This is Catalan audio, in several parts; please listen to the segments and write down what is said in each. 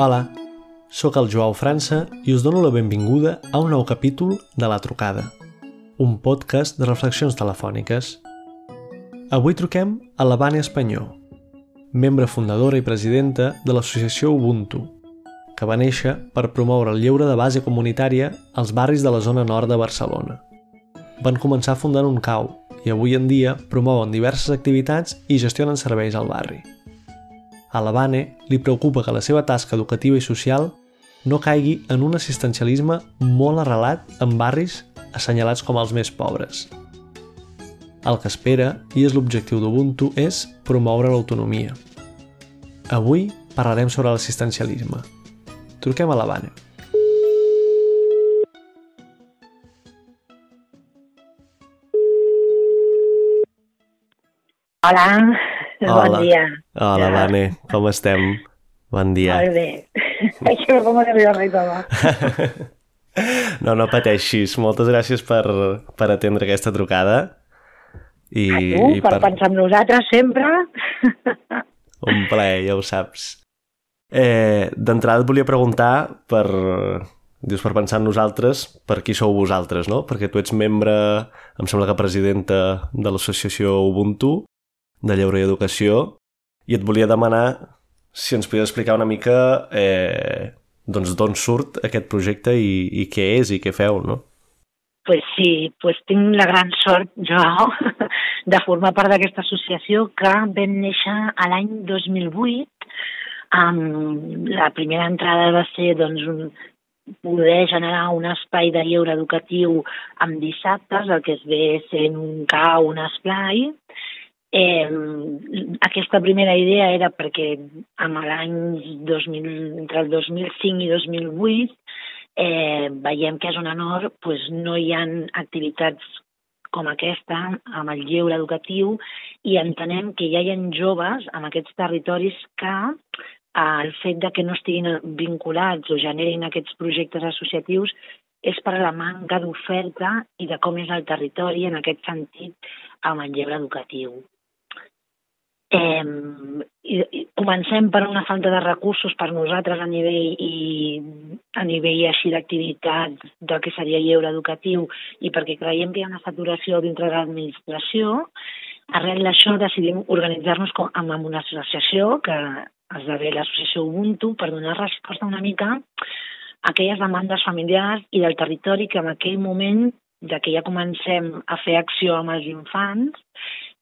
Hola, sóc el Joao França i us dono la benvinguda a un nou capítol de La Trucada, un podcast de reflexions telefòniques. Avui truquem a la Vane Espanyol, membre fundadora i presidenta de l'associació Ubuntu, que va néixer per promoure el lleure de base comunitària als barris de la zona nord de Barcelona. Van començar fundant un cau i avui en dia promouen diverses activitats i gestionen serveis al barri. A l'Havane li preocupa que la seva tasca educativa i social no caigui en un assistencialisme molt arrelat en barris assenyalats com els més pobres. El que espera, i és l'objectiu d'Ubuntu, és promoure l'autonomia. Avui parlarem sobre l'assistencialisme. Truquem a l'Havane. Hola, Hola. bon dia. Hola, Vane, com estem? Bon dia. Molt bé. Això és com nerviosa i tot. No, no pateixis. Moltes gràcies per, per atendre aquesta trucada. I, A tu, i per pensar en nosaltres sempre. Un plaer, ja ho saps. Eh, D'entrada et volia preguntar per... Dius, per pensar en nosaltres, per qui sou vosaltres, no? Perquè tu ets membre, em sembla que presidenta de l'associació Ubuntu, de Lleure i Educació, i et volia demanar si ens podies explicar una mica eh, doncs d'on surt aquest projecte i, i què és i què feu, no? pues sí, pues tinc la gran sort, Joao, de formar part d'aquesta associació que vam néixer a l'any 2008. Um, la primera entrada va ser doncs, un, poder generar un espai de lleure educatiu amb dissabtes, el que es ve sent un cau, un esplai, Eh, aquesta primera idea era perquè amb l'any 2000, entre el 2005 i 2008 eh, veiem que és un honor pues, no hi ha activitats com aquesta amb el lleure educatiu i entenem que ja hi ha joves en aquests territoris que el fet de que no estiguin vinculats o generin aquests projectes associatius és per la manca d'oferta i de com és el territori en aquest sentit amb el lleure educatiu. Eh, i, i comencem per una falta de recursos per nosaltres a nivell i a nivell així d'activitat del que seria lleure educatiu i perquè creiem que hi ha una saturació dintre de l'administració, arrel d'això decidim organitzar-nos amb, amb una associació que esdevé l'associació Ubuntu per donar resposta una mica a aquelles demandes familiars i del territori que en aquell moment, de que ja comencem a fer acció amb els infants,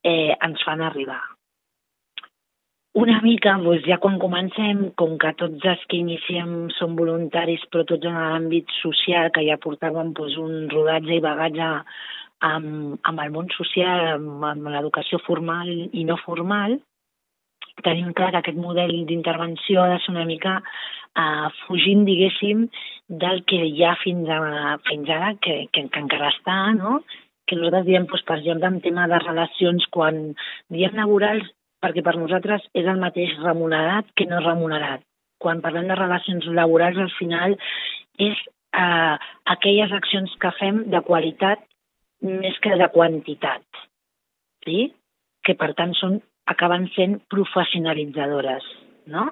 eh, ens fan arribar una mica, doncs ja quan comencem, com que tots els que iniciem són voluntaris, però tots en l'àmbit social, que ja portàvem doncs, un rodatge i bagatge amb, amb el món social, amb, amb l'educació formal i no formal, tenim clar que aquest model d'intervenció ha de ser una mica uh, fugint, diguéssim, del que hi ha fins, a, fins ara, que, que, que encara està, no? que nosaltres diem, doncs, per exemple, en tema de relacions, quan diem laborals, perquè per nosaltres és el mateix remunerat que no remunerat. Quan parlem de relacions laborals, al final és eh, aquelles accions que fem de qualitat més que de quantitat, sí? que per tant són, acaben sent professionalitzadores. No?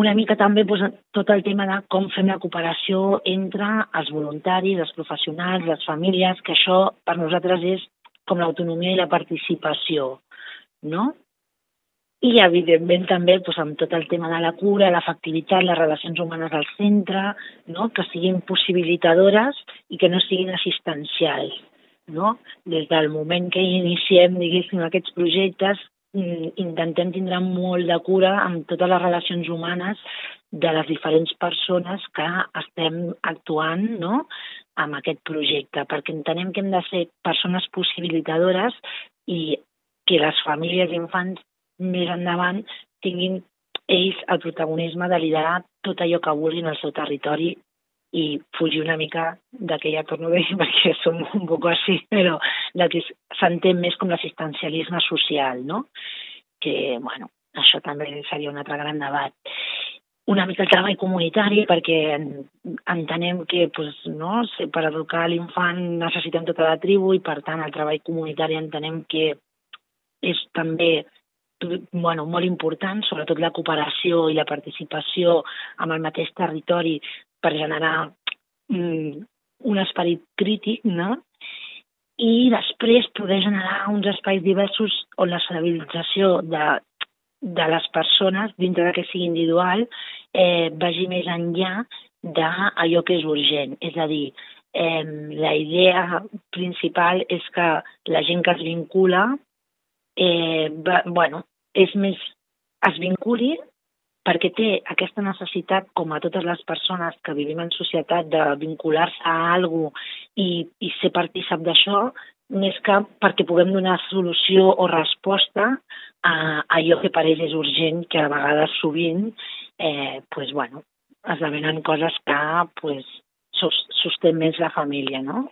Una mica també doncs, tot el tema de com fem la cooperació entre els voluntaris, els professionals, les famílies, que això per nosaltres és com l'autonomia i la participació. No? I, evidentment, també doncs, amb tot el tema de la cura, l'efectivitat, les relacions humanes al centre, no? que siguin possibilitadores i que no siguin assistencials. No? Des del moment que iniciem, diguéssim, aquests projectes, intentem tindre molt de cura amb totes les relacions humanes de les diferents persones que estem actuant no? amb aquest projecte, perquè entenem que hem de ser persones possibilitadores i que les famílies i infants més endavant tinguin ells el protagonisme de liderar tot allò que vulguin al seu territori i fugir una mica de que ja torno dir perquè som un poc així, però del que s'entén més com l'assistencialisme social, no? Que, bueno, això també seria un altre gran debat. Una mica el treball comunitari, perquè entenem que pues, no, per educar l'infant necessitem tota la tribu i, per tant, el treball comunitari entenem que és també bueno, molt important, sobretot la cooperació i la participació amb el mateix territori per generar mm, un esperit crític, no? I després poder generar uns espais diversos on la civilització de, de les persones, dintre de que sigui individual, eh, vagi més enllà d'allò que és urgent. És a dir, eh, la idea principal és que la gent que es vincula eh, va, bueno, és més, es vinculi perquè té aquesta necessitat, com a totes les persones que vivim en societat, de vincular-se a alguna i, i ser partícip d'això, més que perquè puguem donar solució o resposta a, a allò que per ells és urgent, que a vegades sovint eh, pues, bueno, esdevenen coses que pues, sostén més la família, no?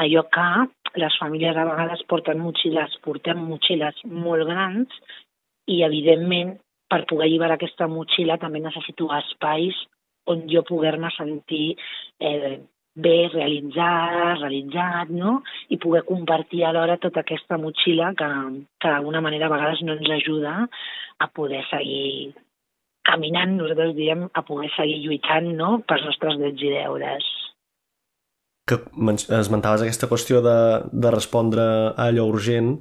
Allò que les famílies a vegades porten motxilles, portem motxilles molt grans i, evidentment, per poder alliberar aquesta motxilla també necessito espais on jo poder-me sentir eh, bé realitzada, realitzat, no? I poder compartir alhora tota aquesta motxilla que, que d'alguna manera a vegades no ens ajuda a poder seguir caminant, nosaltres diem, a poder seguir lluitant no? pels nostres drets i deures que esmentaves aquesta qüestió de, de respondre a allò urgent,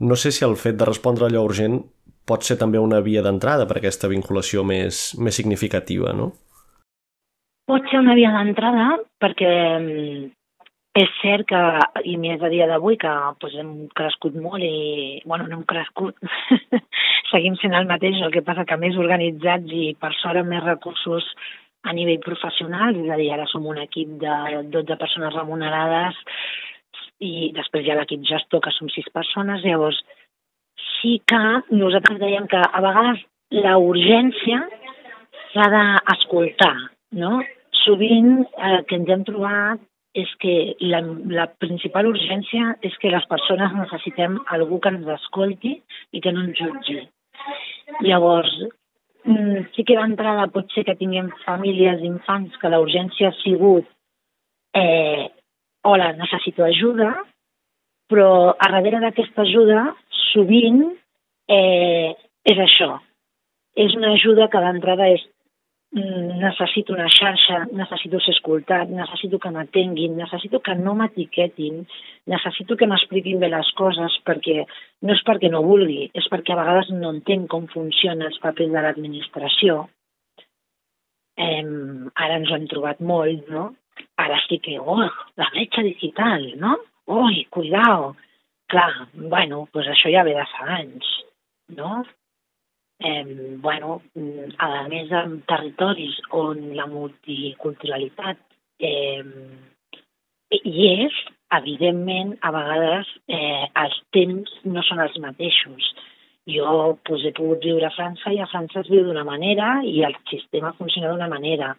no sé si el fet de respondre a allò urgent pot ser també una via d'entrada per aquesta vinculació més, més significativa, no? Pot ser una via d'entrada perquè mm, és cert que, i més a dia d'avui, que pues, hem crescut molt i, bueno, no hem crescut, seguim sent el mateix, el que passa que més organitzats i per sort amb més recursos a nivell professional, és a dir, ara som un equip de 12 persones remunerades i després hi ha l'equip gestor, que som 6 persones, llavors sí que nosaltres dèiem que a vegades la urgència s'ha d'escoltar, no? Sovint el que ens hem trobat és que la, la principal urgència és que les persones necessitem algú que ens escolti i que no ens jutgi. Llavors, Mm, sí que d'entrada pot ser que tinguem famílies d'infants que la urgència ha sigut eh, hola, necessito ajuda, però a darrere d'aquesta ajuda sovint eh, és això. És una ajuda que d'entrada és Mm, necessito una xarxa, necessito ser escoltat, necessito que m'atenguin, necessito que no m'etiquetin, necessito que m'expliquin bé les coses perquè no és perquè no vulgui, és perquè a vegades no entenc com funcionen els papers de l'administració. Eh, ara ens ho hem trobat molt, no? Ara sí que, oh, la bretxa digital, no? Ui, cuidao. Clar, bueno, doncs això ja ve de fa anys, no? eh, bueno, a més en territoris on la multiculturalitat eh, hi és, evidentment, a vegades eh, els temps no són els mateixos. Jo pues, he pogut viure a França i a França es viu d'una manera i el sistema funciona d'una manera.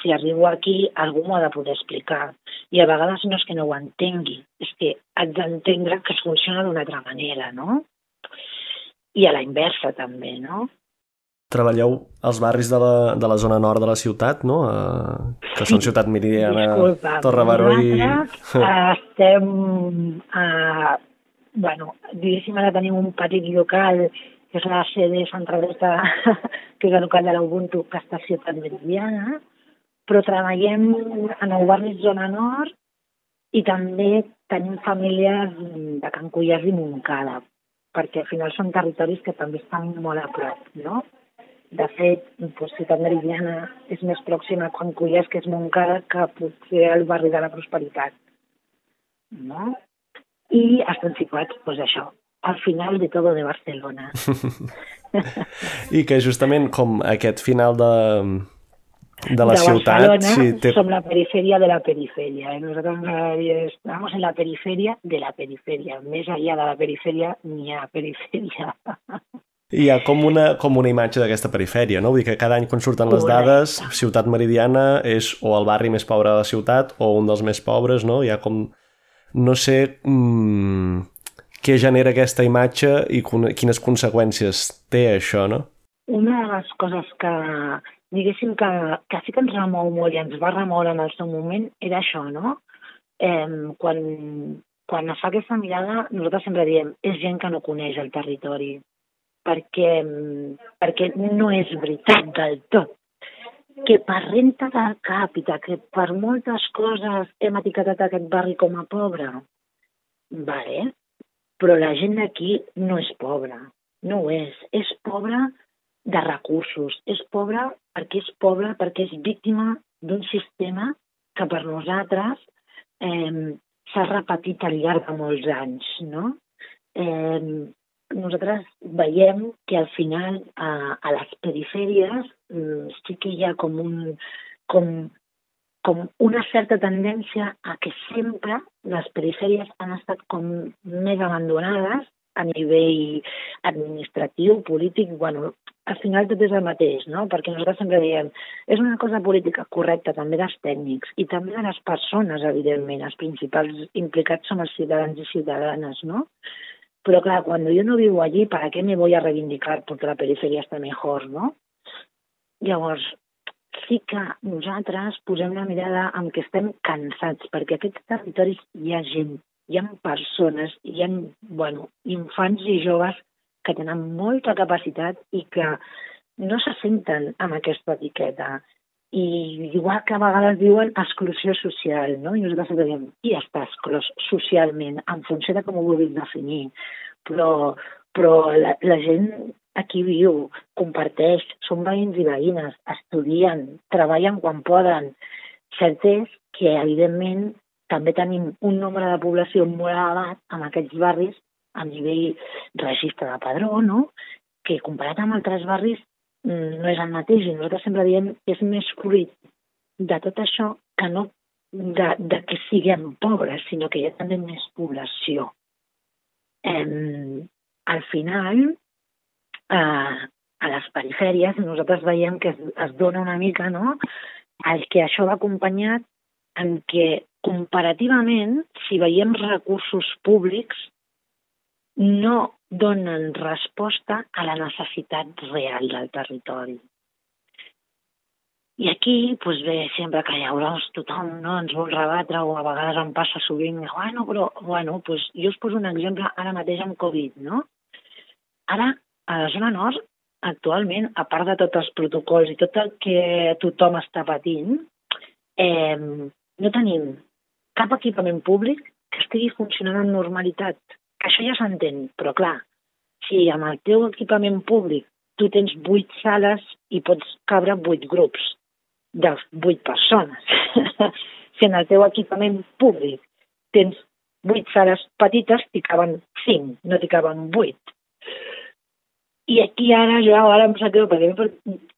Si arribo aquí, algú m'ho ha de poder explicar. I a vegades no és que no ho entengui, és que haig d'entendre que es funciona d'una altra manera, no? i a la inversa també, no? Treballeu als barris de la, de la zona nord de la ciutat, no? Uh, que són Ciutat Meridiana, Disculpa, Torre Baró i... estem... Uh, bueno, diguéssim, ara tenim un petit local que és la sede Santa Rita, que és el local de l'Ubuntu, que està a Ciutat Meridiana, però treballem en el barri zona nord i també tenim famílies de Can Cullers i Montcada, perquè al final són territoris que també estan molt a prop, no? De fet, doncs, Ciutat Meridiana és més pròxima a Quan Cullers, que és Montcada, que potser el barri de la Prosperitat. No? I estan situats, doncs això, al final de todo de Barcelona. I que justament com aquest final de, de la de ciutat... Barcelona, sí, té... som la perifèria de la perifèria. Eh? Nosaltres estamos en la perifèria de la perifèria. Més allà de la perifèria n'hi ha perifèria. Hi ha com una, com una imatge d'aquesta perifèria, no? Vull dir que cada any quan surten les dades, Ciutat Meridiana és o el barri més pobre de la ciutat o un dels més pobres, no? Hi ha com... No sé mmm, què genera aquesta imatge i quines conseqüències té això, no? Una de les coses que diguéssim que, que sí que ens remou molt i ens va remoure en el seu moment era això, no? Eh, quan, quan es fa aquesta mirada, nosaltres sempre diem, és gent que no coneix el territori. perquè, perquè no és veritat del tot que per renta de càpita, que per moltes coses hem etiquetat aquest barri com a pobre, vale, però la gent d'aquí no és pobra, no ho és. És pobra de recursos, és pobra perquè és pobra, perquè és víctima d'un sistema que per nosaltres eh, s'ha repetit al llarg de molts anys, no? Eh, nosaltres veiem que al final a, a les perifèries eh, sí que hi ha com un com, com una certa tendència a que sempre les perifèries han estat com més abandonades a nivell administratiu, polític, bueno, al final tot és el mateix, no? Perquè nosaltres sempre diem, és una cosa política correcta també dels tècnics i també de les persones, evidentment. Els principals implicats són els ciutadans i ciutadanes, no? Però clar, quan jo no vivo allí, ¿para qué me voy a reivindicar porque la periferia està mejor, no? Llavors, sí que nosaltres posem la mirada amb que estem cansats, perquè aquests territoris hi ha gent, hi ha persones, hi ha, bueno, infants i joves que tenen molta capacitat i que no se senten amb aquesta etiqueta. I igual que a vegades diuen exclusió social, no? I nosaltres diem, qui està exclòs socialment, en funció de com ho vulguis definir. Però, però la, la gent aquí viu, comparteix, són veïns i veïnes, estudien, treballen quan poden. Cert és que, evidentment, també tenim un nombre de població molt elevat en aquests barris a nivell registre de padró, no? que comparat amb altres barris mm, no és el mateix i nosaltres sempre diem que és més fruit de tot això que no de, de que siguem pobres, sinó que hi ha també més població. Eh, al final, eh, a les perifèries nosaltres veiem que es, es dona una mica no? el que això va acompanyat en què comparativament, si veiem recursos públics, no donen resposta a la necessitat real del territori. I aquí, doncs bé, sempre que llavors tothom no, ens vol rebatre o a vegades em passa sovint, bueno, però, bueno, doncs jo us poso un exemple ara mateix amb Covid, no? Ara, a la zona nord, actualment, a part de tots els protocols i tot el que tothom està patint, eh, no tenim cap equipament públic que estigui funcionant amb normalitat. Això ja s'entén, però clar, si amb el teu equipament públic tu tens vuit sales i pots cabre vuit grups de vuit persones. si en el teu equipament públic tens vuit sales petites, t'hi caben cinc, no t'hi caben vuit. I aquí ara, jo ara em sap greu, perquè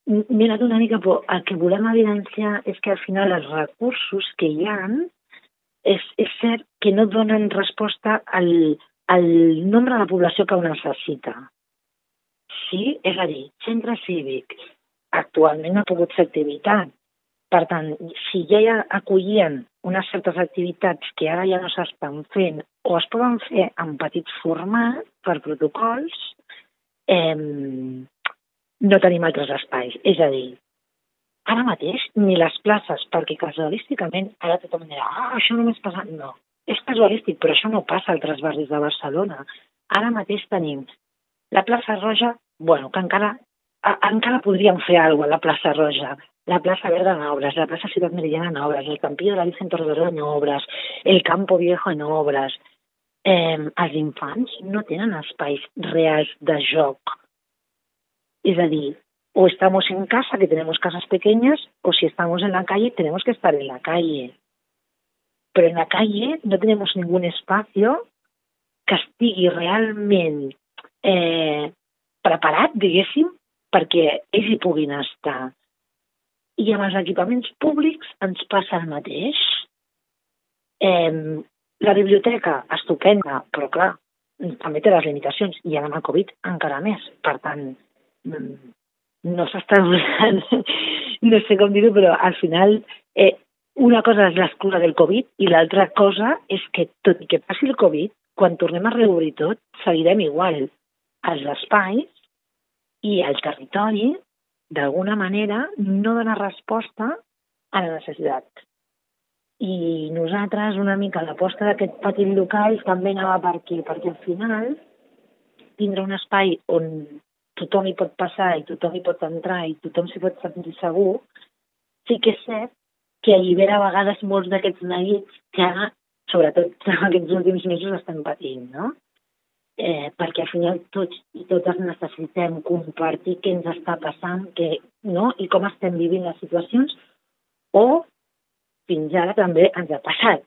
m'he anat una mica, però el que volem evidenciar és que al final els recursos que hi ha és, és cert que no donen resposta al, el nombre de població que ho necessita. Sí, és a dir, centre cívic actualment no ha pogut fer activitat. Per tant, si ja acollien unes certes activitats que ara ja no s'estan fent o es poden fer en petit format per protocols, eh, no tenim altres espais. És a dir, ara mateix ni les places, perquè casualísticament ara tothom dirà ah, això només passa... No, és casualístic, però això no passa a altres barris de Barcelona. Ara mateix tenim la plaça Roja, bueno, que encara, a, encara podríem fer alguna cosa a la plaça Roja, la plaça Verda en obres, la plaça Ciutat Meridiana en obres, el Campillo de la Vicente Rodero en obres, el Campo Viejo en obres. Eh, els infants no tenen espais reals de joc. És a dir, o estamos en casa, que tenemos casas pequeñas, o si estamos en la calle, tenemos que estar en la calle. Pero en la calle no tenemos ningún espacio que estigui realment eh, preparat, diguéssim, perquè ells hi puguin estar. I amb els equipaments públics ens passa el mateix. Eh, la biblioteca, estupenda, però clar, també té les limitacions, i ara amb el Covid encara més. Per tant, mm, no s'està usant, no sé com dir-ho, però al final eh, una cosa és l'excusa del Covid i l'altra cosa és que tot i que passi el Covid, quan tornem a reobrir tot, seguirem igual. Els espais i el territori, d'alguna manera, no dona resposta a la necessitat. I nosaltres, una mica, l'aposta d'aquest petit local també anava per aquí, perquè al final tindre un espai on tothom hi pot passar i tothom hi pot entrar i tothom s'hi pot sentir segur, sí que és cert que allibera a vegades molts d'aquests neguits que, sobretot en aquests últims mesos, estan patint, no? Eh, perquè al final tots i totes necessitem compartir què ens està passant què, no? i com estem vivint les situacions, o fins ara també ens ha passat.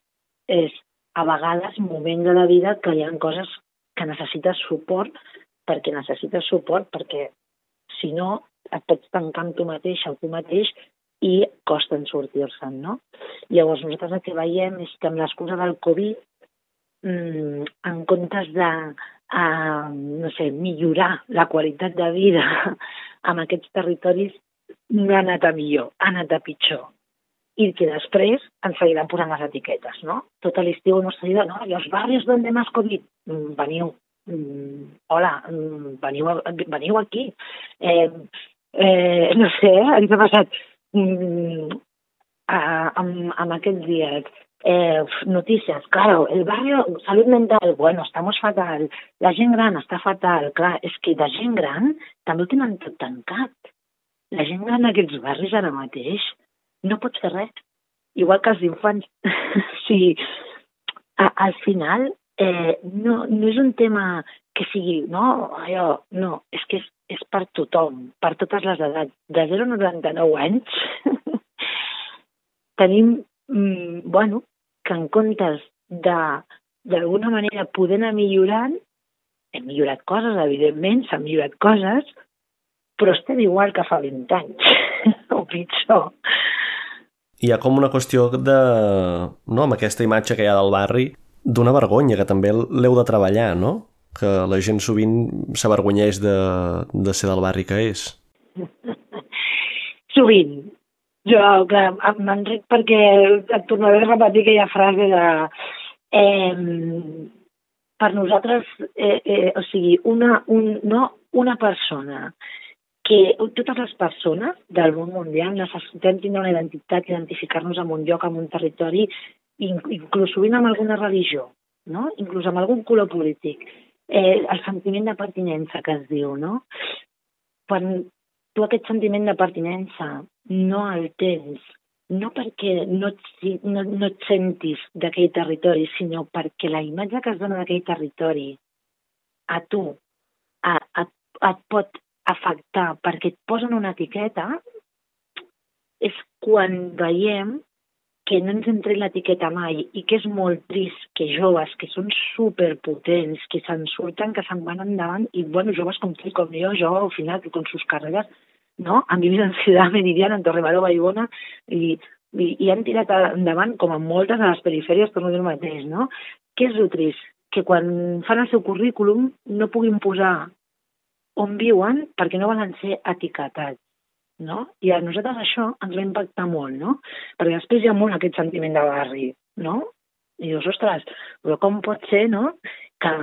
És a vegades moments de la vida que hi ha coses que necessites suport perquè necessites suport perquè si no et pots tancar amb tu mateix o tu mateix i costa en sortir-se'n, no? Llavors nosaltres el que veiem és que amb l'excusa del Covid, mmm, en comptes de uh, no sé, millorar la qualitat de vida en aquests territoris, no ha anat a millor, ha anat a pitjor i que després ens seguiran posant les etiquetes, no? Tot l'estiu no dit, no, i els barris más COVID, mm, veniu, mm, hola, mm, veniu, veniu aquí. Eh, eh, no sé, ens ha passat mm, amb, amb aquests dies eh, notícies, claro, el barrio, salud mental, bueno, estamos fatal, la gent gran està fatal, clar, és que de gent gran també ho tenen tot tancat. La gent gran d'aquests barris ara mateix no pots fer res. Igual que els infants. sí, a, al final eh, no, no és un tema que sigui, no, allò, no, és que és, és per tothom, per totes les edats. De 0 a 99 anys tenim, mm, bueno, que en comptes de d'alguna manera poder anar millorant, hem millorat coses, evidentment, s'han millorat coses, però estem igual que fa 20 anys, o pitjor hi ha com una qüestió de... no, amb aquesta imatge que hi ha del barri, d'una vergonya, que també l'heu de treballar, no? Que la gent sovint s'avergonyeix de, de ser del barri que és. Sovint. Jo, que m'enric perquè et tornaré a repetir aquella frase de... Eh, per nosaltres, eh, eh, o sigui, una, un, no, una persona que totes les persones del món mundial necessitem tindre una identitat, identificar-nos amb un lloc, amb un territori, inclús sovint amb alguna religió, no? inclús amb algun color polític. Eh, el sentiment de pertinença que es diu, no? Quan tu aquest sentiment de pertinença no el tens, no perquè no et, no, no et sentis d'aquell territori, sinó perquè la imatge que es dona d'aquell territori a tu a, a, et pot afectar perquè et posen una etiqueta és quan veiem que no ens entri l'etiqueta mai i que és molt trist que joves que són superpotents, que se'n surten, que se'n van endavant i, bueno, joves com tu com jo, jo al final con sus carreras, no? Vivit en Ciudad Meridiana, en Torrebaró, Vallbona i, i, i han tirat endavant com en moltes de les perifèries, per no dir el mateix, no? Què és el trist? Que quan fan el seu currículum no puguin posar on viuen perquè no volen ser etiquetats. No? I a nosaltres això ens va impactar molt, no? Perquè després hi ha molt aquest sentiment de barri, no? I dius, ostres, però com pot ser, no?, que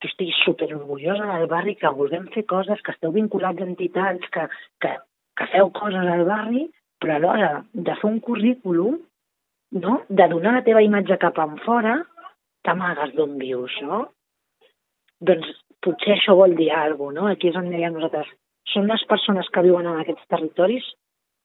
tu estiguis superorgullosa del barri, que vulguem fer coses, que esteu vinculats a entitats, que, que, que feu coses al barri, però alhora de fer un currículum, no?, de donar la teva imatge cap en fora, t'amagues d'on vius, no? Doncs potser això vol dir alguna cosa, no? Aquí és on dèiem nosaltres. Són les persones que viuen en aquests territoris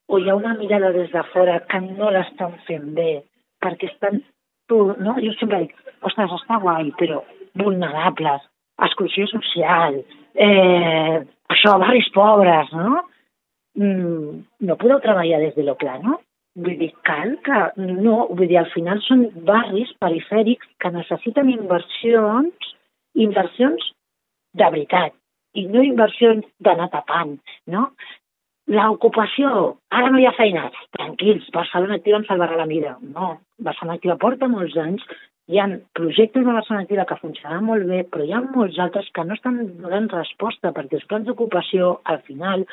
o hi ha una mirada des de fora que no l'estan fent bé perquè estan... Tu, no? Jo sempre dic, ostres, està guai, però vulnerables, exclusió social, eh, això, barris pobres, no? Mm, no podeu treballar des de lo no? Vull dir, cal que no, vull dir, al final són barris perifèrics que necessiten inversions, inversions de veritat, i no inversions d'anar tapant, no? L'ocupació, ara no hi ha feines, tranquils, Barcelona Activa ens salvarà la vida. No, Barcelona Activa porta molts anys, hi ha projectes de Barcelona Activa que funcionaran molt bé, però hi ha molts altres que no estan donant resposta perquè els plans d'ocupació, al final,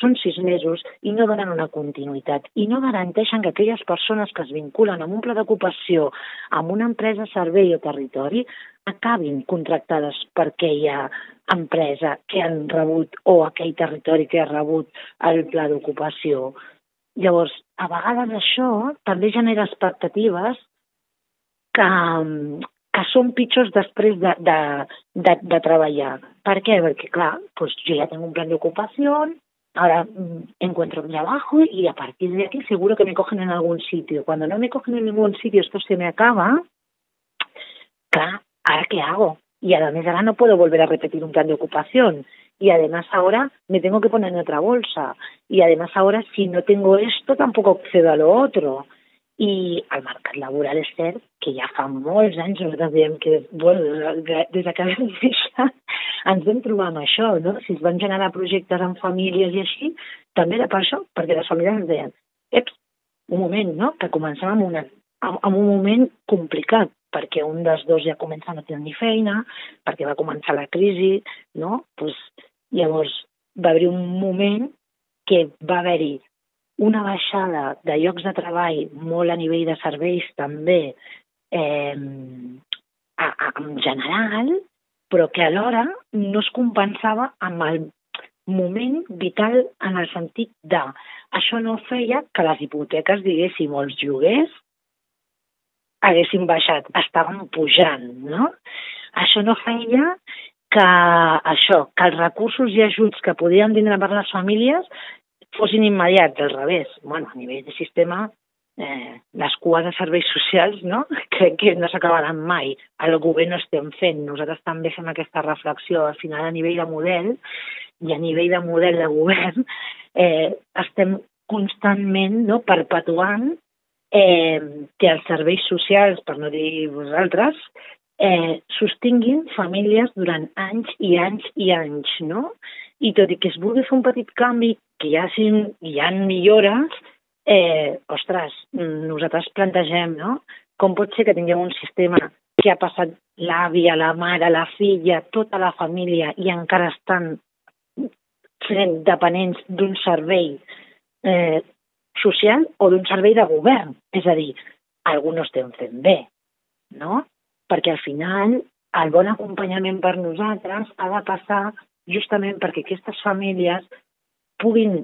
són sis mesos i no donen una continuïtat i no garanteixen que aquelles persones que es vinculen amb un pla d'ocupació amb una empresa, servei o territori acabin contractades per aquella empresa que han rebut o aquell territori que ha rebut el pla d'ocupació. Llavors, a vegades això també genera expectatives que, que són pitjors després de, de, de, de treballar. Per què? Perquè, clar, pues yo ya tengo un plan de ocupación, ahora mm, encuentro un trabajo y a partir de aquí seguro que me cogen en algún sitio. Cuando no me cogen en ningún sitio, esto se me acaba, claro, ¿ahora qué hago? Y además ahora no puedo volver a repetir un plan de ocupación. Y además ahora me tengo que poner en otra bolsa. Y además ahora si no tengo esto tampoco accedo a lo otro. I el mercat laboral és cert que ja fa molts anys nosaltres diem que, bueno, des que vam néixer ens vam trobar amb això, no? Si es van generar projectes en famílies i així, també era per això, perquè les famílies ens deien, eps, un moment, no?, que començàvem una, en un moment complicat, perquè un dels dos ja comença a no tenir feina, perquè va començar la crisi, no? Pues, llavors va haver un moment que va haver-hi una baixada de llocs de treball molt a nivell de serveis també eh, a, a, en general, però que alhora no es compensava amb el moment vital en el sentit de això no feia que les hipoteques, diguéssim, els lloguers haguessin baixat, estaven pujant, no? Això no feia que això, que els recursos i ajuts que podien vindre per les famílies fossin immediats, al revés. Bueno, a nivell de sistema, eh, les cues de serveis socials, no? Crec que no s'acabaran mai. El govern no estem fent. Nosaltres també fem aquesta reflexió. Al final, a nivell de model i a nivell de model de govern, eh, estem constantment no, perpetuant eh, que els serveis socials, per no dir vosaltres, eh, sostinguin famílies durant anys i anys i anys, no? I tot i que es vulgui fer un petit canvi que hi ha, hi ha millores, eh, ostres, nosaltres plantegem, no? Com pot ser que tinguem un sistema que ha passat l'àvia, la mare, la filla, tota la família i encara estan sent dependents d'un servei eh, social o d'un servei de govern. És a dir, algú no estem fent bé, no? Perquè al final el bon acompanyament per nosaltres ha de passar justament perquè aquestes famílies puguin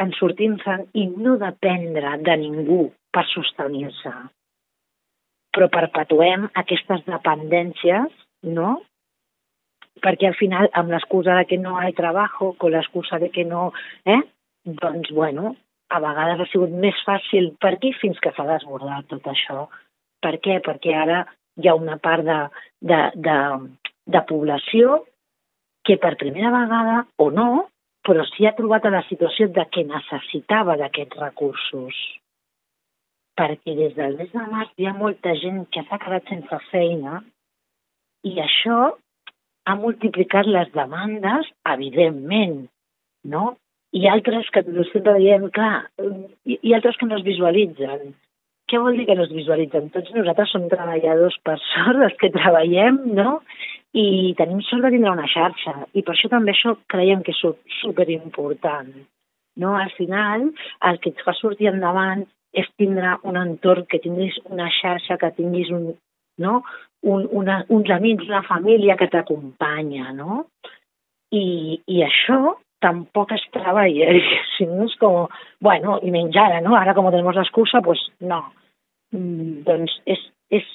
en sortir-se'n i no dependre de ningú per sostenir-se. Però perpetuem aquestes dependències, no? Perquè al final, amb l'excusa de que no hi ha treball, con l'excusa de que no... Eh? Doncs, bueno, a vegades ha sigut més fàcil per aquí fins que s'ha desbordat tot això. Per què? Perquè ara hi ha una part de, de, de, de població que per primera vegada, o no, però s'hi ha trobat a la situació de que necessitava d'aquests recursos. Perquè des del mes de març hi ha molta gent que s'ha quedat sense feina i això ha multiplicat les demandes, evidentment, no? I altres que sempre diem, clar, i altres que no es visualitzen. Què vol dir que no es visualitzen? Tots nosaltres som treballadors per sort, els que treballem, no? I tenim sort de tindre una xarxa i per això també això creiem que és superimportant. No? Al final, el que et fa sortir endavant és tindre un entorn, que tinguis una xarxa, que tinguis un, no? un, una, uns amics, una família que t'acompanya, no? I, I això tampoc es treballa, si no és com, bueno, i menys ara, no? Ara com tenim l'excusa, pues no. Mm, doncs és, és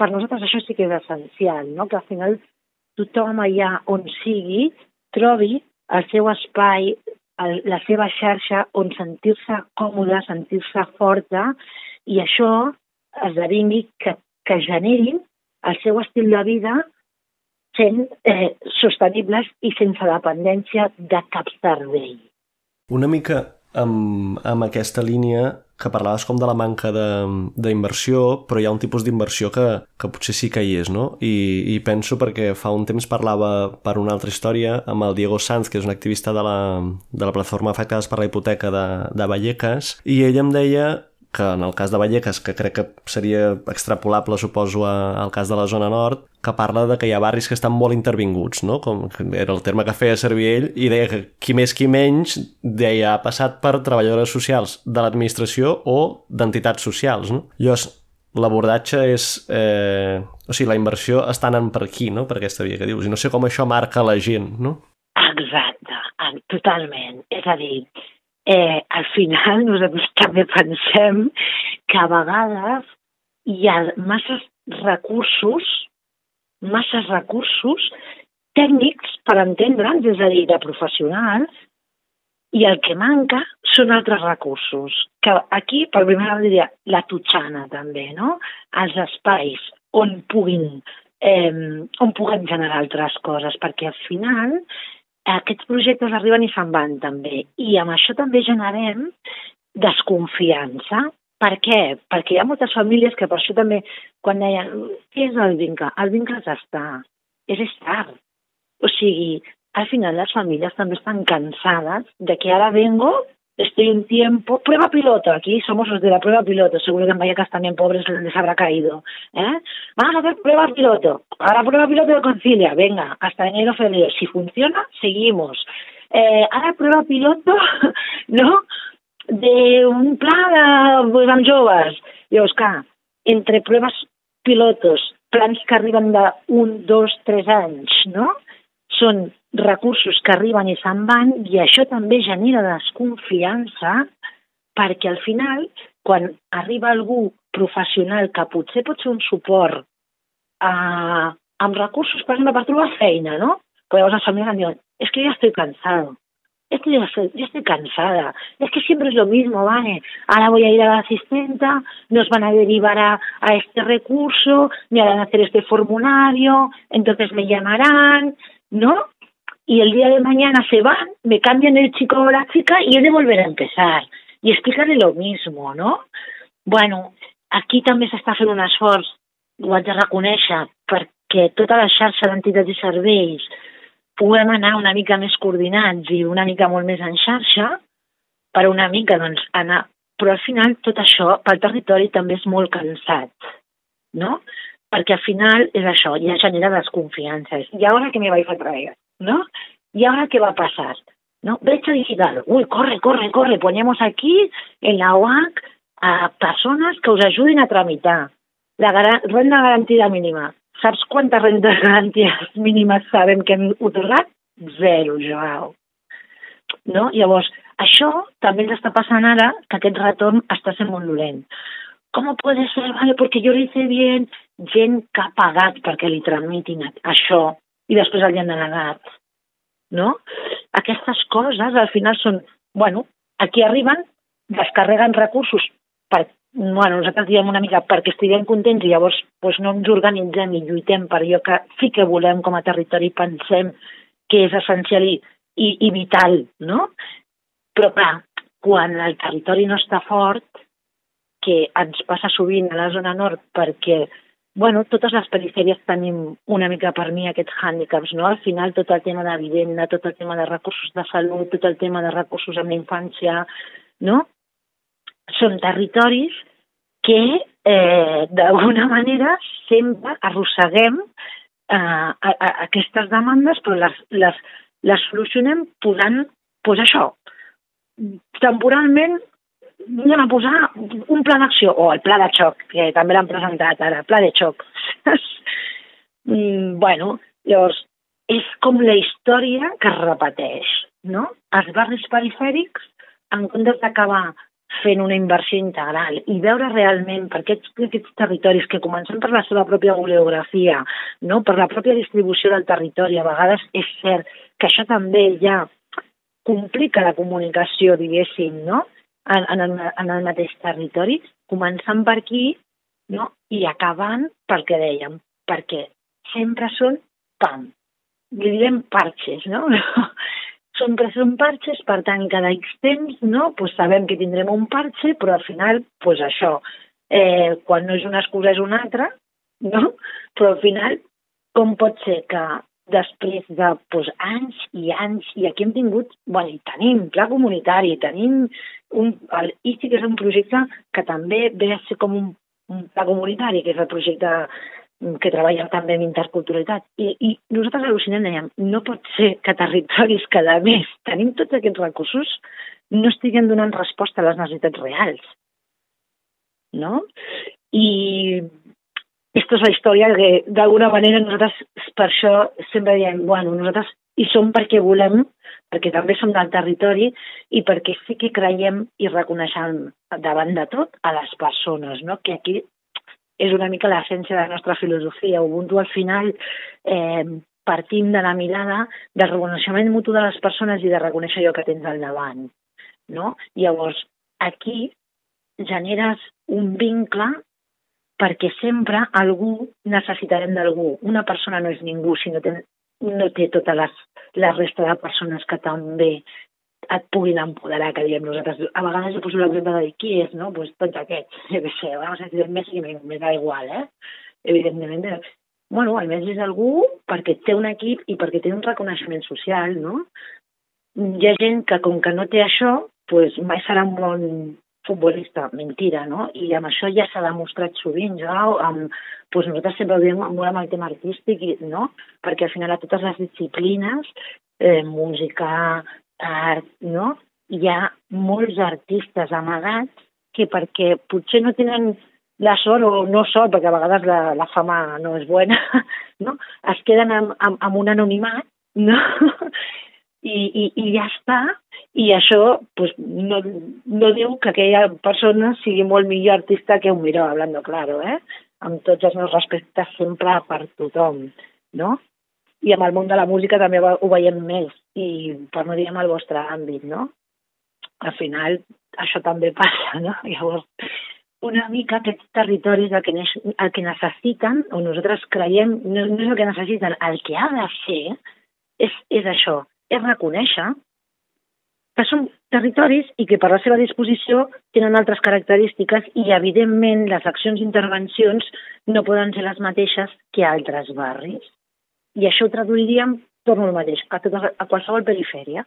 per nosaltres això sí que és essencial, no? que al final tothom allà on sigui trobi el seu espai, el, la seva xarxa on sentir-se còmode, sentir-se forta i això esdevingui que, que generin el seu estil de vida sent eh, sostenibles i sense dependència de cap servei. Una mica amb, amb aquesta línia que parlaves com de la manca d'inversió, però hi ha un tipus d'inversió que, que potser sí que hi és, no? I, I penso perquè fa un temps parlava per una altra història amb el Diego Sanz, que és un activista de la, de la plataforma Afectades per la Hipoteca de, de Vallecas, i ell em deia que en el cas de Vallecas, que crec que seria extrapolable, suposo, al cas de la zona nord, que parla de que hi ha barris que estan molt intervinguts, no? com era el terme que feia servir ell, i deia que qui més qui menys deia ha passat per treballadores socials de l'administració o d'entitats socials. No? Llavors, l'abordatge és... Eh, o sigui, la inversió està anant per aquí, no?, per aquesta via que dius. I no sé com això marca la gent, no? Exacte, totalment. És a dir, eh, al final nosaltres també pensem que a vegades hi ha masses recursos masses recursos tècnics per entendre'ns, és a dir, de professionals, i el que manca són altres recursos, que aquí, per primera vegada, diria la tutxana també, no? Els espais on puguin eh, on puguem generar altres coses, perquè al final aquests projectes arriben i se'n van també. I amb això també generem desconfiança. Per què? Perquè hi ha moltes famílies que per això també, quan deien, què és el vincle? El vincle és estar, és estar. O sigui, al final las familias también están cansadas de que ahora vengo, estoy un tiempo, prueba piloto, aquí somos los de la prueba piloto, seguro que en Vallecas también pobres les habrá caído. ¿eh? Vamos a hacer prueba piloto, ahora prueba piloto de concilia, venga, hasta enero, febrero, si funciona, seguimos. Eh, ahora prueba piloto, ¿no?, de un pla de, pues, amb joves. Llavors, clar, entre proves pilotos, plans que arriben de un, dos, tres anys, no?, són recursos que arriben i se'n van i això també genera desconfiança perquè al final, quan arriba algú professional que potser pot un suport eh, amb recursos, per exemple, per trobar feina, ¿no? Però llavors les famílies diuen, es que ya estoy cansado, es que ya estoy, estoy cansada, es que siempre es lo mismo, ¿vale? Ahora voy a ir a la asistenta, nos van a derivar a, a este recurso, me harán hacer este formulario, entonces me llamarán, ¿no? Y el día de mañana se van, me cambian el chico o la chica y he de volver a empezar. I explicar-li lo mismo, no? Bueno, aquí també s'està fent un esforç, ho haig de reconèixer, perquè tota la xarxa d'entitats i serveis puguem anar una mica més coordinats i una mica molt més en xarxa, per una mica, doncs, anar... Però al final tot això pel territori també és molt cansat, no? Perquè al final és això, ja genera desconfiances. I ara que me vais a traer? ¿No? ¿Y ahora qué va a pasar? ¿No? Brecha digital. Uy, corre, corre, corre. Ponemos aquí en la OAC a persones que us ajudin a tramitar. La gar renda garantida mínima. Saps quantes rendes garanties mínimes sabem que hem otorgat? Zero, Joao. No? Llavors, això també ens està passant ara que aquest retorn està sent molt dolent. Com pot ser? Vale, perquè jo li hice bien. Gent que ha pagat perquè li tramitin això i després el han denegat. No? Aquestes coses al final són, bueno, aquí arriben, descarreguen recursos per, bueno, nosaltres diem una mica perquè estiguem contents i llavors pues, no ens organitzem i lluitem per allò que sí que volem com a territori, pensem que és essencial i, i, i vital, no? Però clar, quan el territori no està fort, que ens passa sovint a la zona nord perquè bueno, totes les perifèries tenim una mica per mi aquests hàndicaps, no? Al final tot el tema de vivenda, tot el tema de recursos de salut, tot el tema de recursos amb la infància, no? Són territoris que eh, d'alguna manera sempre arrosseguem eh, a, a, aquestes demandes, però les, les, les solucionem posant, pues això, temporalment anem a posar un pla d'acció, o el pla de xoc, que també l'han presentat ara, pla de xoc. mm, bueno, llavors, és com la història que es repeteix, no? Els barris perifèrics, en comptes d'acabar fent una inversió integral i veure realment per aquests, aquests territoris que comencen per la seva pròpia bibliografia, no? per la pròpia distribució del territori, a vegades és cert que això també ja complica la comunicació, diguéssim, no? En, en, el, en el mateix territori, començant per aquí no? i acabant pel que dèiem, perquè sempre són pam, li parxes, no? sempre són parxes, per tant, cada X temps, no? pues sabem que tindrem un parxe, però al final, pues això, eh, quan no és una excusa és una altra, no? Però al final, com pot ser que després de doncs, anys i anys, i aquí hem tingut, bueno, i tenim pla comunitari, tenim un, el ICI, que és un projecte que també ve a ser com un, un pla comunitari, que és el projecte que treballa també amb interculturalitat. I, i nosaltres al·lucinem dèiem, no pot ser que territoris que a més tenim tots aquests recursos no estiguen donant resposta a les necessitats reals. No? I aquesta és la història que d'alguna manera nosaltres per això sempre diem, bueno, nosaltres hi som perquè volem, perquè també som del territori i perquè sí que creiem i reconeixem davant de tot a les persones, no? que aquí és una mica l'essència de la nostra filosofia. Ubuntu al final eh, partim de la mirada del reconeixement mutu de les persones i de reconèixer allò que tens al davant. No? Llavors, aquí generes un vincle perquè sempre algú necessitarem d'algú. Una persona no és ningú si no té, no té totes les, la resta de persones que també et puguin empoderar, que diem nosaltres. A vegades jo poso l'exemple de dir qui és, no? Pues tots aquests, jo què sé, vamos a dir Messi, me da igual, eh? Evidentment. Bueno, Messi és algú perquè té un equip i perquè té un reconeixement social, no? Hi ha gent que, com que no té això, pues mai serà un bon futbolista, mentira, no? I amb això ja s'ha demostrat sovint, ja, amb, doncs nosaltres sempre ho diem molt amb el tema artístic, no? Perquè al final a totes les disciplines, eh, música, art, no? Hi ha molts artistes amagats que perquè potser no tenen la sort o no sort, perquè a vegades la, la fama no és bona, no? es queden amb, amb, amb un anonimat no? I, i, i ja està, i això pues, no, no diu que aquella persona sigui molt millor artista que un miró, hablando claro, eh? amb tots els meus respectes sempre per tothom, no? I amb el món de la música també ho veiem més, i per no dir amb el vostre àmbit, no? Al final això també passa, no? Llavors, una mica aquests territoris el que, el que necessiten, o nosaltres creiem, no, no és el que necessiten, el que ha de ser és, és això, és reconèixer que són territoris i que per la seva disposició tenen altres característiques i, evidentment, les accions i intervencions no poden ser les mateixes que altres barris. I això ho traduiríem, torno al mateix, a, tota, a qualsevol perifèria.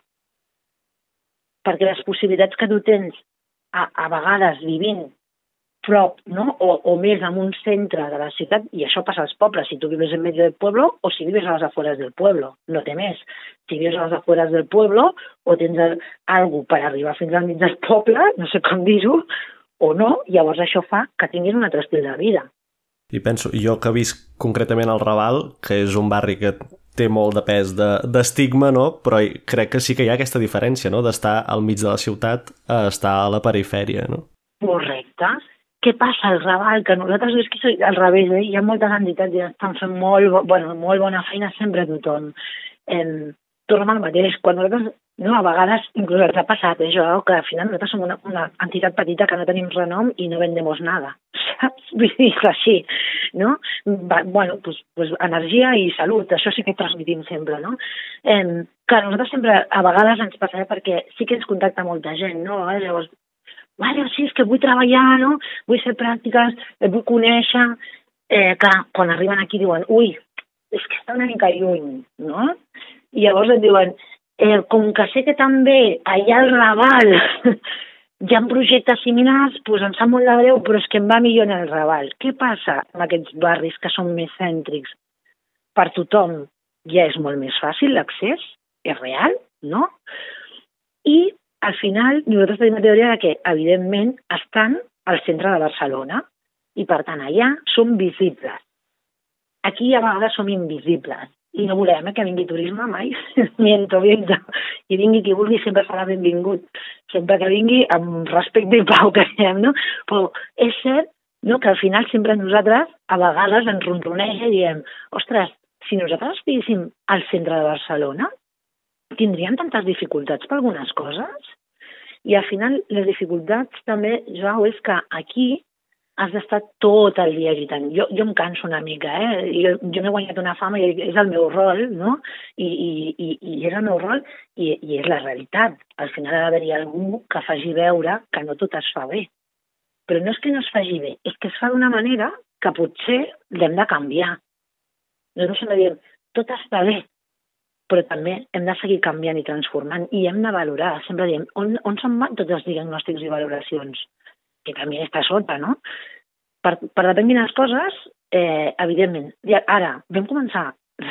Perquè les possibilitats que tu tens a, a vegades vivint prop, no? o, o més en un centre de la ciutat, i això passa als pobles, si tu vives en medio del pueblo o si vives a les afueres del pueblo, no té més. Si vives a les afueres del pueblo o tens alguna per arribar fins al mig del poble, no sé com dir-ho, o no, llavors això fa que tinguis un altre estil de vida. I penso, jo que visc concretament al Raval, que és un barri que té molt de pes d'estigma, de, no? però crec que sí que hi ha aquesta diferència no? d'estar al mig de la ciutat a estar a la perifèria. No? Correcte què passa al Raval? Que nosaltres és que al revés, eh? hi ha moltes entitats que estan fent molt, bueno, molt bona feina sempre a tothom. Eh, tornem al mateix, quan nosaltres, no, a vegades inclús ens ha passat eh, que al final nosaltres som una, una entitat petita que no tenim renom i no vendemos nada, saps? Vull dir així, no? Va, bueno, pues, pues energia i salut, això sí que transmitim sempre, no? Eh, que nosaltres sempre, a vegades ens passa perquè sí que ens contacta molta gent, no? Llavors, vale, sí, és que vull treballar, no? vull fer pràctiques, vull conèixer... Eh, clar, quan arriben aquí diuen, ui, és que està una mica lluny, no? I llavors et diuen, eh, com que sé que també allà al Raval hi ha projectes similars, doncs em sap molt de greu, però és que em va millor en el Raval. Què passa amb aquests barris que són més cèntrics? Per tothom ja és molt més fàcil l'accés, és real, no? I al final nosaltres tenim la teoria de que, evidentment, estan al centre de Barcelona i, per tant, allà som visibles. Aquí a vegades som invisibles i no volem eh, que vingui turisme mai, miento, miento. I vingui qui vulgui sempre serà benvingut, sempre que vingui amb respecte i pau que diem, no? Però és cert no, que al final sempre nosaltres a vegades ens ronroneja i diem ostres, si nosaltres estiguéssim al centre de Barcelona, tindrien tantes dificultats per algunes coses? I al final les dificultats també, Joao, és que aquí has d'estar tot el dia agitant. Jo, jo em canso una mica, eh? Jo, jo m'he guanyat una fama i és el meu rol, no? I, i, i, i és el meu rol i, i és la realitat. Al final ha d'haver-hi algú que faci veure que no tot es fa bé. Però no és que no es faci bé, és que es fa d'una manera que potser l'hem de canviar. Nosaltres sempre diem, tot està bé, però també hem de seguir canviant i transformant i hem de valorar. Sempre diem, on, on se'n van tots els diagnòstics i valoracions? Que també està sota, no? Per, per depèn les coses, eh, evidentment. I ara, vam començar.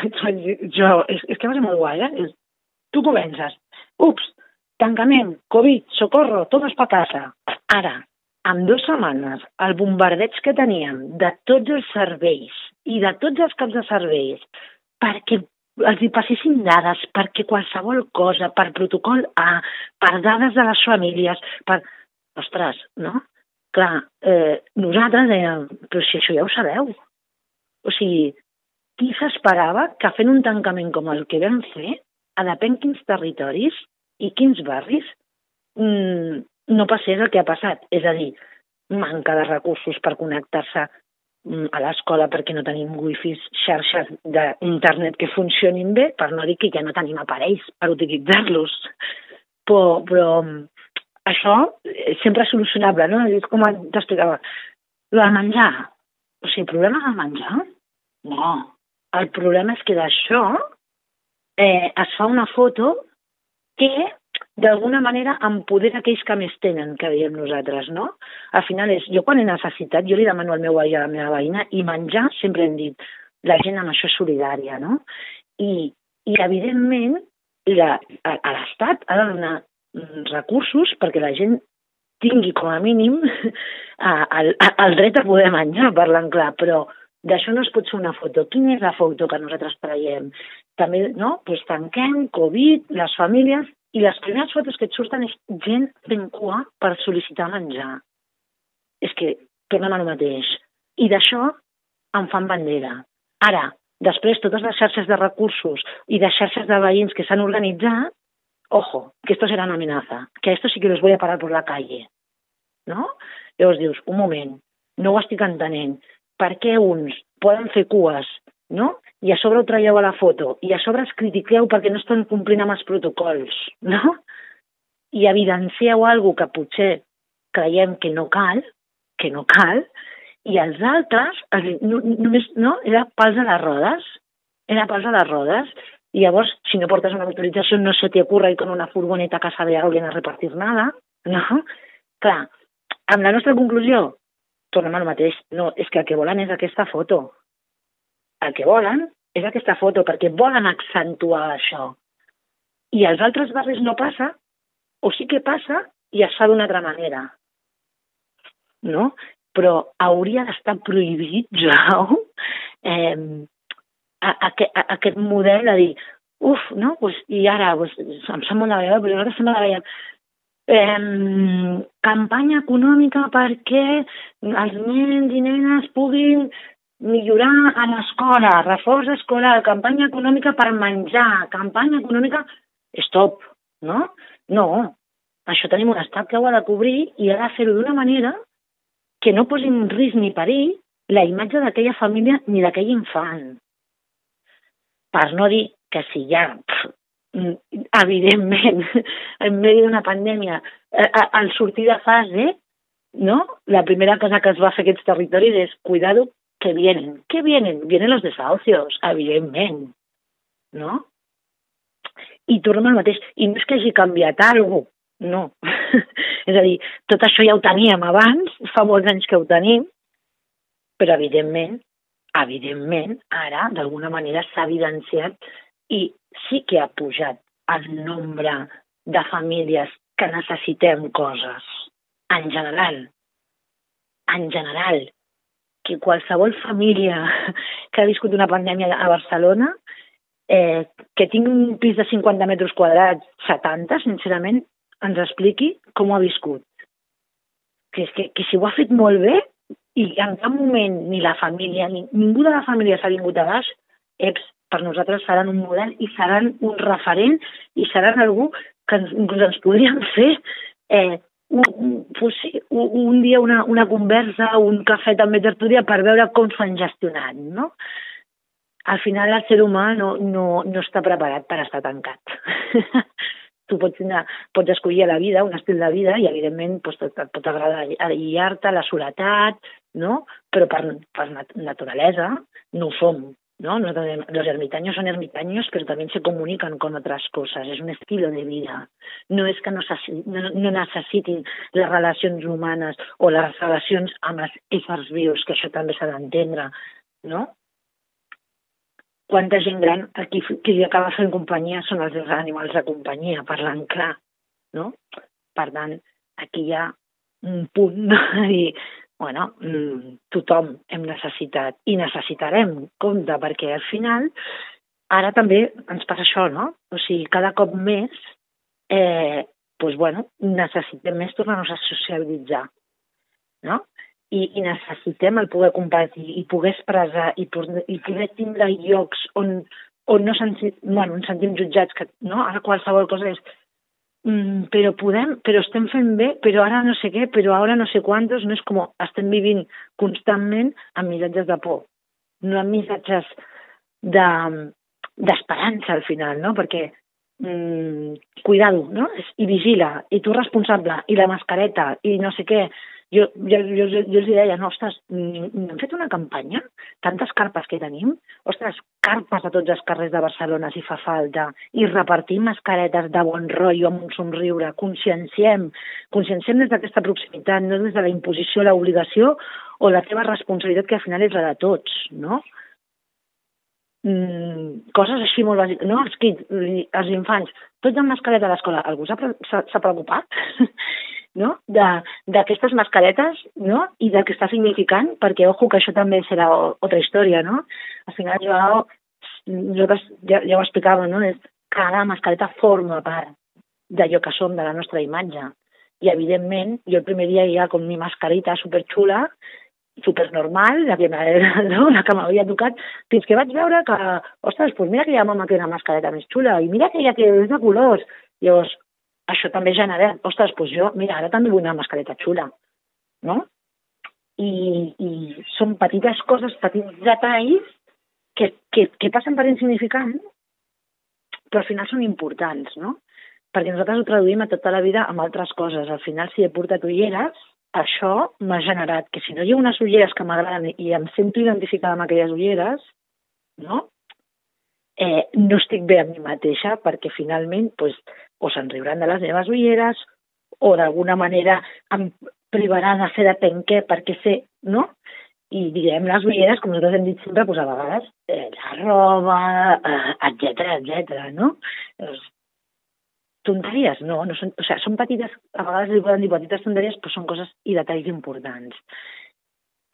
jo, és, és que va ser molt guai, eh? Tu comences. Ups, tancament, Covid, socorro, todos pa casa. Ara, en dues setmanes, el bombardeig que teníem de tots els serveis i de tots els caps de serveis perquè els hi passessin dades perquè qualsevol cosa, per protocol A, per dades de les famílies, per... Ostres, no? clar, eh, nosaltres dèiem, però si això ja ho sabeu. O sigui, qui s'esperava que fent un tancament com el que vam fer, a depèn quins territoris i quins barris, mmm, no passés el que ha passat. És a dir, manca de recursos per connectar-se a l'escola perquè no tenim wifi, xarxes d'internet que funcionin bé, per no dir que ja no tenim aparells per utilitzar-los. Però, però això sempre és solucionable, no? És com t'explicava. El menjar. O sigui, problema de menjar? No. El problema és que d'això eh, es fa una foto que d'alguna manera empodera aquells que més tenen, que diem nosaltres, no? Al final és, jo quan he necessitat, jo li demano al meu veí a la meva veïna, i menjar, sempre hem dit, la gent amb això és solidària, no? I, i evidentment, la, a, l'Estat ha de donar recursos perquè la gent tingui com a mínim el, el dret a poder menjar, parlant clar, però d'això no es pot fer una foto. Quina és la foto que nosaltres traiem? També, no? Pues tanquem, Covid, les famílies, i les primeres fotos que et surten és gent fent cua per sol·licitar menjar. És que tornem al mateix. I d'això en fan bandera. Ara, després, totes les xarxes de recursos i de xarxes de veïns que s'han organitzat ojo, que esto será una amenaza, que a esto sí que los voy a parar por la calle. No? Llavors dius, un moment, no ho estic entenent. Per què uns poden fer cues, no? I a sobre ho traieu a la foto, i a sobre es critiqueu perquè no estan complint amb els protocols, no? I evidencieu alguna que potser creiem que no cal, que no cal, i els altres, no, només, no? Era pals a les rodes, era pals a les rodes, i llavors, si no portes una autorització, no se t'ocurra ir con una furgoneta a casa de alguien a repartir nada, no? Clar, amb la nostra conclusió, tornem al mateix. No, és que el que volen és aquesta foto. El que volen és aquesta foto, perquè volen accentuar això. I als altres barris no passa, o sí que passa, i es fa d'una altra manera. No? Però hauria d'estar prohibit, ja, eh, a, a, a, aquest model de dir, uf, no? Pues, I ara, pues, em sap molt de veure, però nosaltres sempre la veiem, eh, campanya econòmica perquè els nens i nenes puguin millorar a l'escola, reforç escolar, campanya econòmica per menjar, campanya econòmica... Stop, no? No, això tenim un estat que ho ha de cobrir i ha de fer-ho d'una manera que no posi en risc ni perill la imatge d'aquella família ni d'aquell infant per no dir que si ja, pff, evidentment, en medi d'una pandèmia, eh, eh, al sortir de fase, no? La primera cosa que es va fer a aquests territoris és cuidado que vienen. ¿Qué vienen? Vienen los desahucios, evidentment, no? I tornem al mateix. I no és que hagi canviat alguna cosa, no. és a dir, tot això ja ho teníem abans, fa molts anys que ho tenim, però evidentment evidentment, ara, d'alguna manera, s'ha evidenciat i sí que ha pujat el nombre de famílies que necessitem coses. En general. En general. Que qualsevol família que ha viscut una pandèmia a Barcelona, eh, que tingui un pis de 50 metres quadrats, 70, sincerament, ens expliqui com ho ha viscut. Que, és que, que si ho ha fet molt bé, i en cap moment ni la família, ni, ningú de la família s'ha vingut a baix, EPS per nosaltres seran un model i seran un referent i seran algú que ens, inclús ens podrien fer eh, un, pues sí, un, dia una, una conversa, un cafè també tertúlia per veure com s'han gestionat, no? Al final el ser humà no, no, no està preparat per estar tancat. tu pots, anar, pots escollir la vida, un estil de vida, i evidentment pues, et, et pot agradar aïllar-te, la soledat, no? però per, per nat naturalesa no ho som. ¿No? los ermitaños son ermitaños, pero también se comunican con otras cosas, es un estilo de vida. No és que no, no, no necessitin les relacions humanes o les relacions amb els éssers vius, que això també s'ha d'entendre, no? quanta gent gran aquí qui acaba fent companyia són els animals de companyia, parlant clar, no? Per tant, aquí hi ha un punt no? i, bueno, mm, tothom hem necessitat i necessitarem compte perquè al final ara també ens passa això, no? O sigui, cada cop més eh, doncs, bueno, necessitem més tornar-nos a socialitzar. no? I, i necessitem el poder compartir i poder expressar i, i poder tindre llocs on, on no sentim, bueno, ens sentim jutjats, que no? ara qualsevol cosa és mm, però podem, però estem fent bé, però ara no sé què, però ara no sé quantos, no és com estem vivint constantment amb missatges de por, no amb missatges d'esperança de, al final, no? Perquè mm, cuidado, no? I vigila, i tu responsable, i la mascareta, i no sé què jo, jo, jo, jo els deia, no, ostres, hem fet una campanya? Tantes carpes que tenim? Ostres, carpes a tots els carrers de Barcelona si fa falta, i repartim mascaretes de bon rotllo amb un somriure, conscienciem, conscienciem des d'aquesta proximitat, no des de la imposició, l'obligació o la teva responsabilitat, que al final és la de tots, no? Mm, coses així molt bàsiques, no? Els kids, els infants, tots amb mascareta a l'escola. Algú s'ha preocupat? no? d'aquestes mascaretes no? i del que està significant, perquè, ojo, que això també serà altra història, no? Al final, jo, nosaltres ja, ja ho explicàvem, no? És, cada mascareta forma part d'allò que som, de la nostra imatge. I, evidentment, jo el primer dia ja com mi mascarita superxula, supernormal, la que, no? la que tocat, fins que vaig veure que, ostres, doncs mira que hi ha mama que una mascareta més xula, i mira que hi ha que és de colors. Llavors, això també genera, ostres, doncs jo, mira, ara també vull una mascareta xula, no? I, i són petites coses, petits detalls que, que, que passen per insignificant, però al final són importants, no? Perquè nosaltres ho traduïm a tota la vida amb altres coses. Al final, si he portat ulleres, això m'ha generat que si no hi ha unes ulleres que m'agraden i em sento identificada amb aquelles ulleres, no? Eh, no estic bé a mi mateixa perquè finalment pues, o se'n riuran de les meves ulleres o d'alguna manera em privaran a fer de penquer perquè sé, no? I diguem les ulleres, com nosaltres hem dit sempre, doncs a vegades eh, la roba, eh, etc etc. no? Doncs, tonteries, no, no són, o sigui, són petites, a vegades li poden dir petites tonteries, però són coses i detalls importants.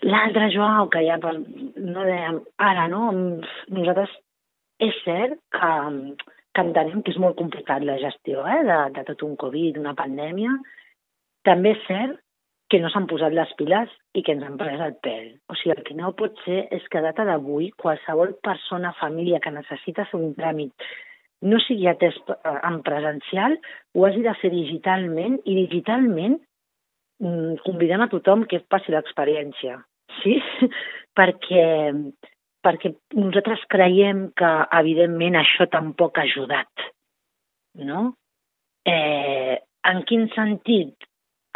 L'altre, Joao, que ja no dèiem, ara, no, nosaltres és cert que que entenem que és molt complicat la gestió eh, de, de tot un Covid, una pandèmia. També és cert que no s'han posat les piles i que ens han pres el pèl. O sigui, el que no pot ser és que a data d'avui qualsevol persona, família que necessita fer un tràmit no sigui atès eh, en presencial, ho hagi de fer digitalment i digitalment mm, convidem a tothom que passi l'experiència, sí? perquè perquè nosaltres creiem que, evidentment, això tampoc ha ajudat, no? Eh, en quin sentit?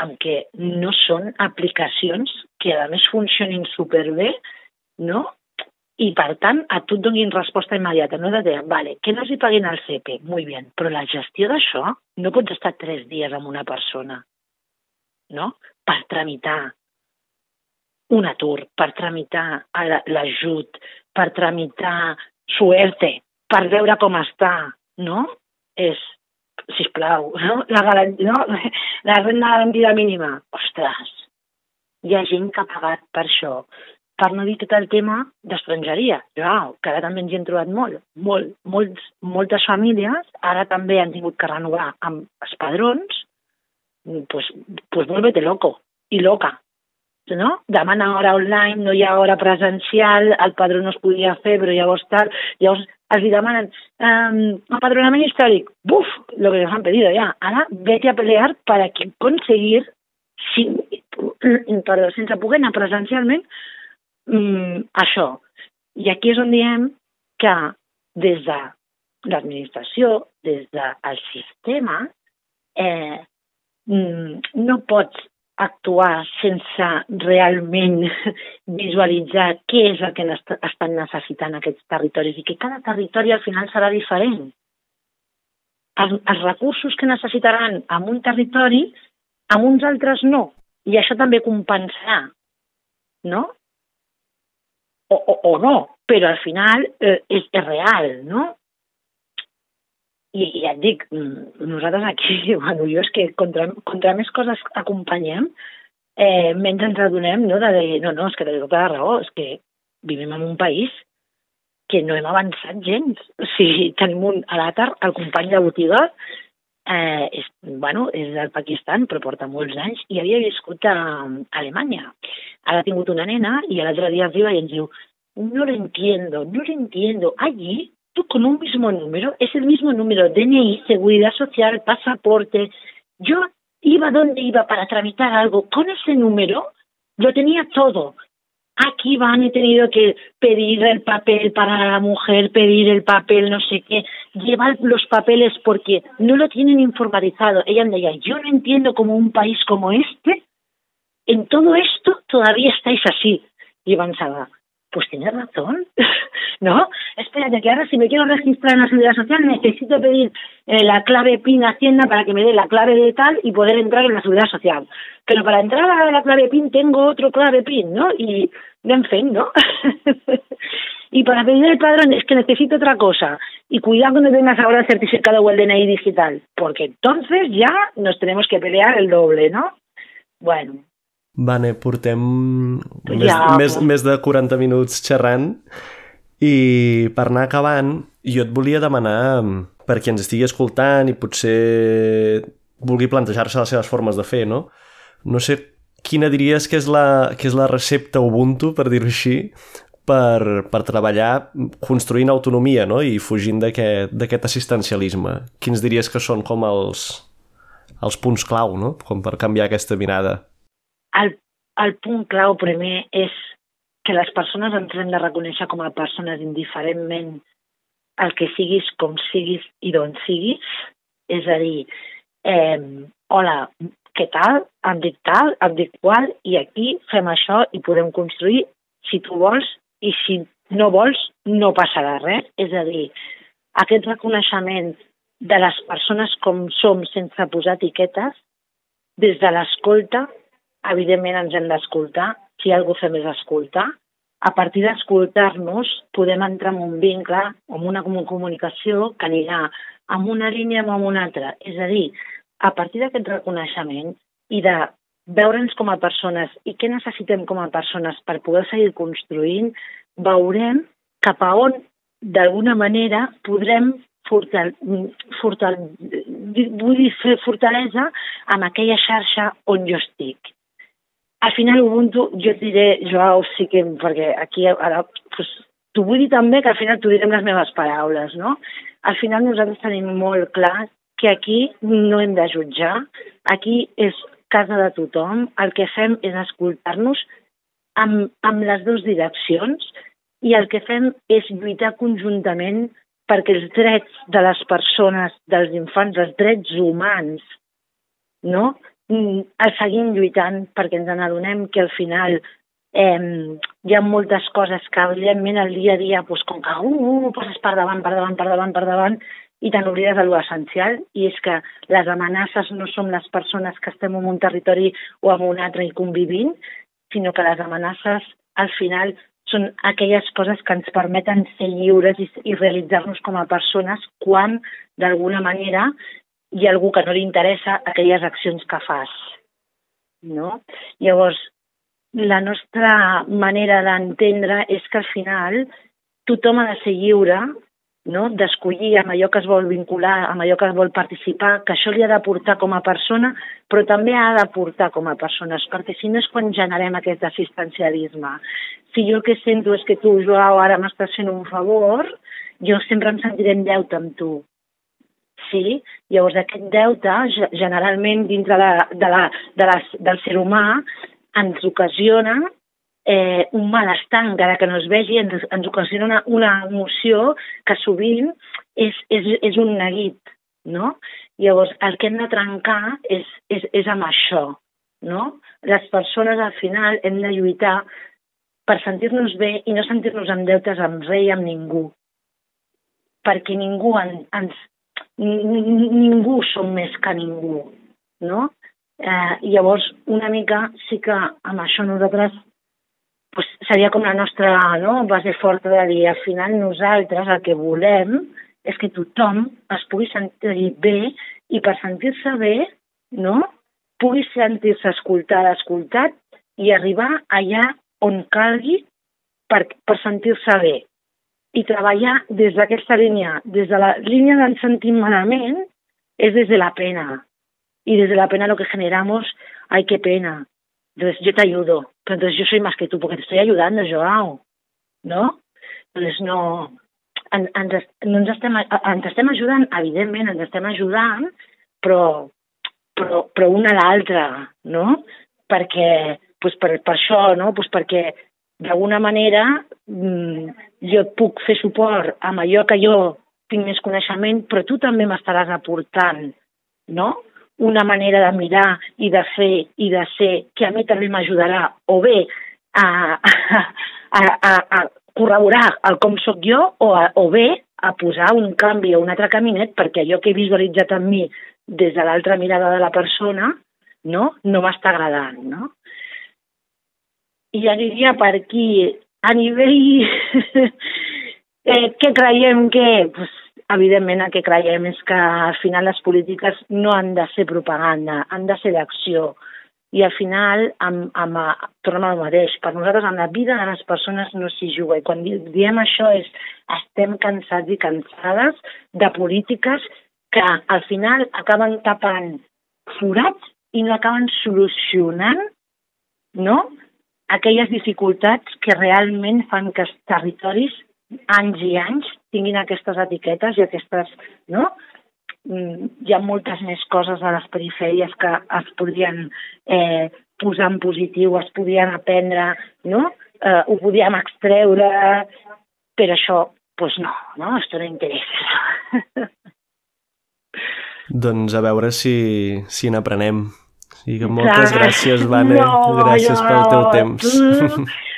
En què no són aplicacions que, a més, funcionin superbé, no? I, per tant, a tu et donin resposta immediata, no de dir, vale, que no s'hi paguin al CP, molt bé, però la gestió d'això no pots estar tres dies amb una persona, no? Per tramitar un atur, per tramitar l'ajut, per tramitar suerte, per veure com està, no? És, sisplau, no? La, no? la renda garantida mínima. Ostres, hi ha gent que ha pagat per això. Per no dir tot el tema d'estrangeria, wow, que ara també ens hi hem trobat molt. molt molts, moltes famílies ara també han tingut que renovar amb els padrons, pues, pues vuélvete loco i loca, no? Demana hora online, no hi ha hora presencial, el padró no es podia fer, però llavors tal, llavors els demanen um, empadronament històric, buf, lo que nos han pedido ya, ara vete a pelear para que conseguir, perdó, sense poder anar presencialment, um, això. I aquí és on diem que des de l'administració, des del sistema, eh, mm, no pots actuar sense realment visualitzar què és el que estan necessitant aquests territoris i que cada territori al final serà diferent. Els, els recursos que necessitaran en un territori, amb uns altres no. I això també compensarà, no? O, o, o no, però al final eh, és, és real, no? I, i ja et dic, mm, nosaltres aquí, bueno, jo és que contra, contra més coses acompanyem, eh, menys ens adonem no, de dir, no, no, és que té tota la raó, és que vivim en un país que no hem avançat gens. O sigui, tenim un, a l'àtar el company de botiga eh, és, bueno, és del Pakistan, però porta molts anys, i havia viscut a, a Alemanya. Ara ha tingut una nena i l'altre dia arriba i ens diu no lo entiendo, no lo entiendo. Allí, tú con un mismo número, es el mismo número, DNI, Seguridad Social, pasaporte. Yo iba donde iba para tramitar algo con ese número, lo tenía todo. Aquí van, he tenido que pedir el papel para la mujer, pedir el papel, no sé qué, llevar los papeles porque no lo tienen informatizado. Ella me decía, yo no entiendo cómo un país como este, en todo esto todavía estáis así. Y avanzaba, pues tienes razón, ¿no? Espérate, que ahora si me quiero registrar en la seguridad social necesito pedir eh, la clave PIN Hacienda para que me dé la clave de tal y poder entrar en la seguridad social. Pero para entrar a la clave PIN tengo otro clave PIN, ¿no? Y, en fin, ¿no? y para pedir el padrón es que necesito otra cosa. Y cuidado cuando tengas ahora el certificado o el DNI digital, porque entonces ya nos tenemos que pelear el doble, ¿no? Bueno, Vane, portem més, ja, més, més de 40 minuts xerrant i per anar acabant jo et volia demanar per qui ens estigui escoltant i potser vulgui plantejar-se les seves formes de fer, no? No sé quina diries que és la, que és la recepta Ubuntu, per dir-ho així, per, per treballar construint autonomia no? i fugint d'aquest assistencialisme. Quins diries que són com els, els punts clau no? com per canviar aquesta mirada? El, el punt clau primer és que les persones ens hem de reconèixer com a persones indiferentment el que siguis, com siguis i d'on siguis. És a dir, eh, hola, què tal? Em dic tal, em dic qual, i aquí fem això i podem construir si tu vols i si no vols no passarà res. És a dir, aquest reconeixement de les persones com som sense posar etiquetes, des de l'escolta evidentment ens hem d'escoltar, si algú fem és escoltar. A partir d'escoltar-nos podem entrar en un vincle, en una comunicació que anirà amb una línia o amb una altra. És a dir, a partir d'aquest reconeixement i de veure'ns com a persones i què necessitem com a persones per poder seguir construint, veurem cap a on, d'alguna manera, podrem fortal, fortal, vull dir, fer fortalesa amb aquella xarxa on jo estic al final Ubuntu, jo et diré, Joao, sí que, perquè aquí ara, pues, t'ho vull dir també que al final t'ho diré amb les meves paraules, no? Al final nosaltres tenim molt clar que aquí no hem de jutjar, aquí és casa de tothom, el que fem és escoltar-nos amb, amb les dues direccions i el que fem és lluitar conjuntament perquè els drets de les persones, dels infants, els drets humans, no? Mm, seguim lluitant perquè ens n'adonem que al final eh, hi ha moltes coses que evidentment el dia a dia doncs, com que uh, uh, passes per davant, per davant, per davant, per davant i te n'oblides de l'essencial i és que les amenaces no són les persones que estem en un territori o en un altre i convivint, sinó que les amenaces al final són aquelles coses que ens permeten ser lliures i, i realitzar-nos com a persones quan, d'alguna manera, hi ha algú que no li interessa aquelles accions que fas. No? Llavors, la nostra manera d'entendre és que al final tothom ha de ser lliure no? d'escollir amb allò que es vol vincular, amb allò que es vol participar, que això li ha de portar com a persona, però també ha de portar com a persones, perquè si no és quan generem aquest assistencialisme. Si jo el que sento és que tu, Joao, ara m'estàs fent un favor, jo sempre em sentiré en deute amb tu sí, llavors aquest deute generalment dintre de, de la, de la, del ser humà ens ocasiona eh, un malestar, encara que no es vegi, ens, ens ocasiona una, una emoció que sovint és, és, és un neguit, no? Llavors, el que hem de trencar és, és, és amb això, no? Les persones, al final, hem de lluitar per sentir-nos bé i no sentir-nos en deutes amb res i amb ningú. Perquè ningú en, ens, ningú som més que ningú, no? Eh, llavors, una mica sí que amb això nosaltres pues, seria com la nostra no, base forta de dir, al final nosaltres el que volem és que tothom es pugui sentir bé i per sentir-se bé, no?, pugui sentir-se escoltada, escoltat i arribar allà on calgui per, per sentir-se bé i treballar des d'aquesta línia, des de la línia del sentim malament, es desde la pena. Y desde la pena lo que generamos, ay, qué pena. Entonces yo te ayudo, pero entonces yo soy más que tú porque te estoy ayudando, Joao. ¿No? Entonces no... En, ens, no ens, estem, ens estem ajudant, evidentment, ens estem ajudant, però, però, però una a l'altra, no? Perquè, pues per, per això, no? Pues perquè d'alguna manera mm, jo puc fer suport amb allò que jo tinc més coneixement, però tu també m'estaràs aportant, no? Una manera de mirar i de fer i de ser que a mi també m'ajudarà o bé a, a, a, a, a corroborar el com sóc jo o, a, o bé a posar un canvi o un altre caminet perquè allò que he visualitzat en mi des de l'altra mirada de la persona no, no m'està agradant, no? I aniria per aquí. A nivell... eh, què creiem que... Pues, evidentment el que creiem és que al final les polítiques no han de ser propaganda, han de ser d'acció. I al final, amb, amb, tornem al mateix, per nosaltres amb la vida de les persones no s'hi juga. I quan diem això és estem cansats i cansades de polítiques que al final acaben tapant forats i no acaben solucionant no? Aquelles dificultats que realment fan que els territoris anys i anys tinguin aquestes etiquetes i aquestes, no? Mm, hi ha moltes més coses a les perifèries que es podrien eh, posar en positiu, es podrien aprendre, no? Eh, ho podíem extreure, però això, doncs no, no? Esto no interessa. doncs a veure si, si n'aprenem. I que moltes Clar. gràcies, Vane. No, gràcies jo, pel teu temps.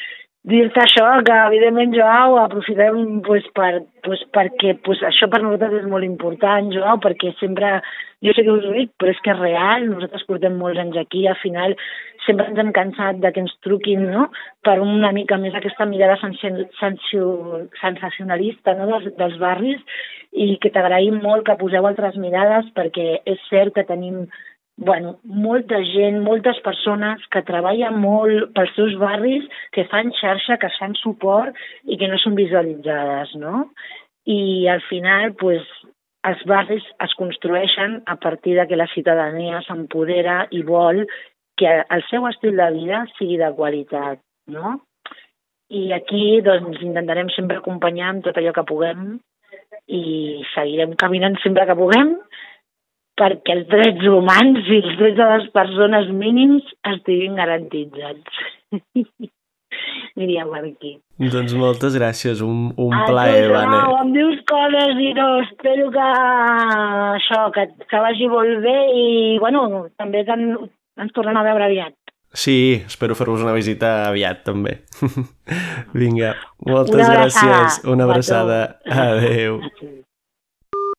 dir-te això, que evidentment, Joao, aprofitem pues, per, pues, perquè pues, això per nosaltres és molt important, Joao, perquè sempre, jo sé que us ho dic, però és que és real, nosaltres portem molts anys aquí, al final sempre ens hem cansat de que ens truquin, no?, per una mica més aquesta mirada sensacionalista no? dels, dels barris i que t'agraïm molt que poseu altres mirades perquè és cert que tenim bueno, molta gent, moltes persones que treballen molt pels seus barris, que fan xarxa, que fan suport i que no són visualitzades, no? I al final, pues, els barris es construeixen a partir de que la ciutadania s'empodera i vol que el seu estil de vida sigui de qualitat, no? I aquí doncs, intentarem sempre acompanyar amb tot allò que puguem i seguirem caminant sempre que puguem perquè els drets humans i els drets de les persones mínims estiguin garantitzats. Aniria per aquí. Doncs moltes gràcies, un, un plaer, Vane. No, em dius coses i no, espero que això, que, que vagi molt bé i, bueno, també que en, ens tornem a veure aviat. Sí, espero fer-vos una visita aviat, també. Vinga, moltes una gràcies. Una abraçada. Adéu. Adéu.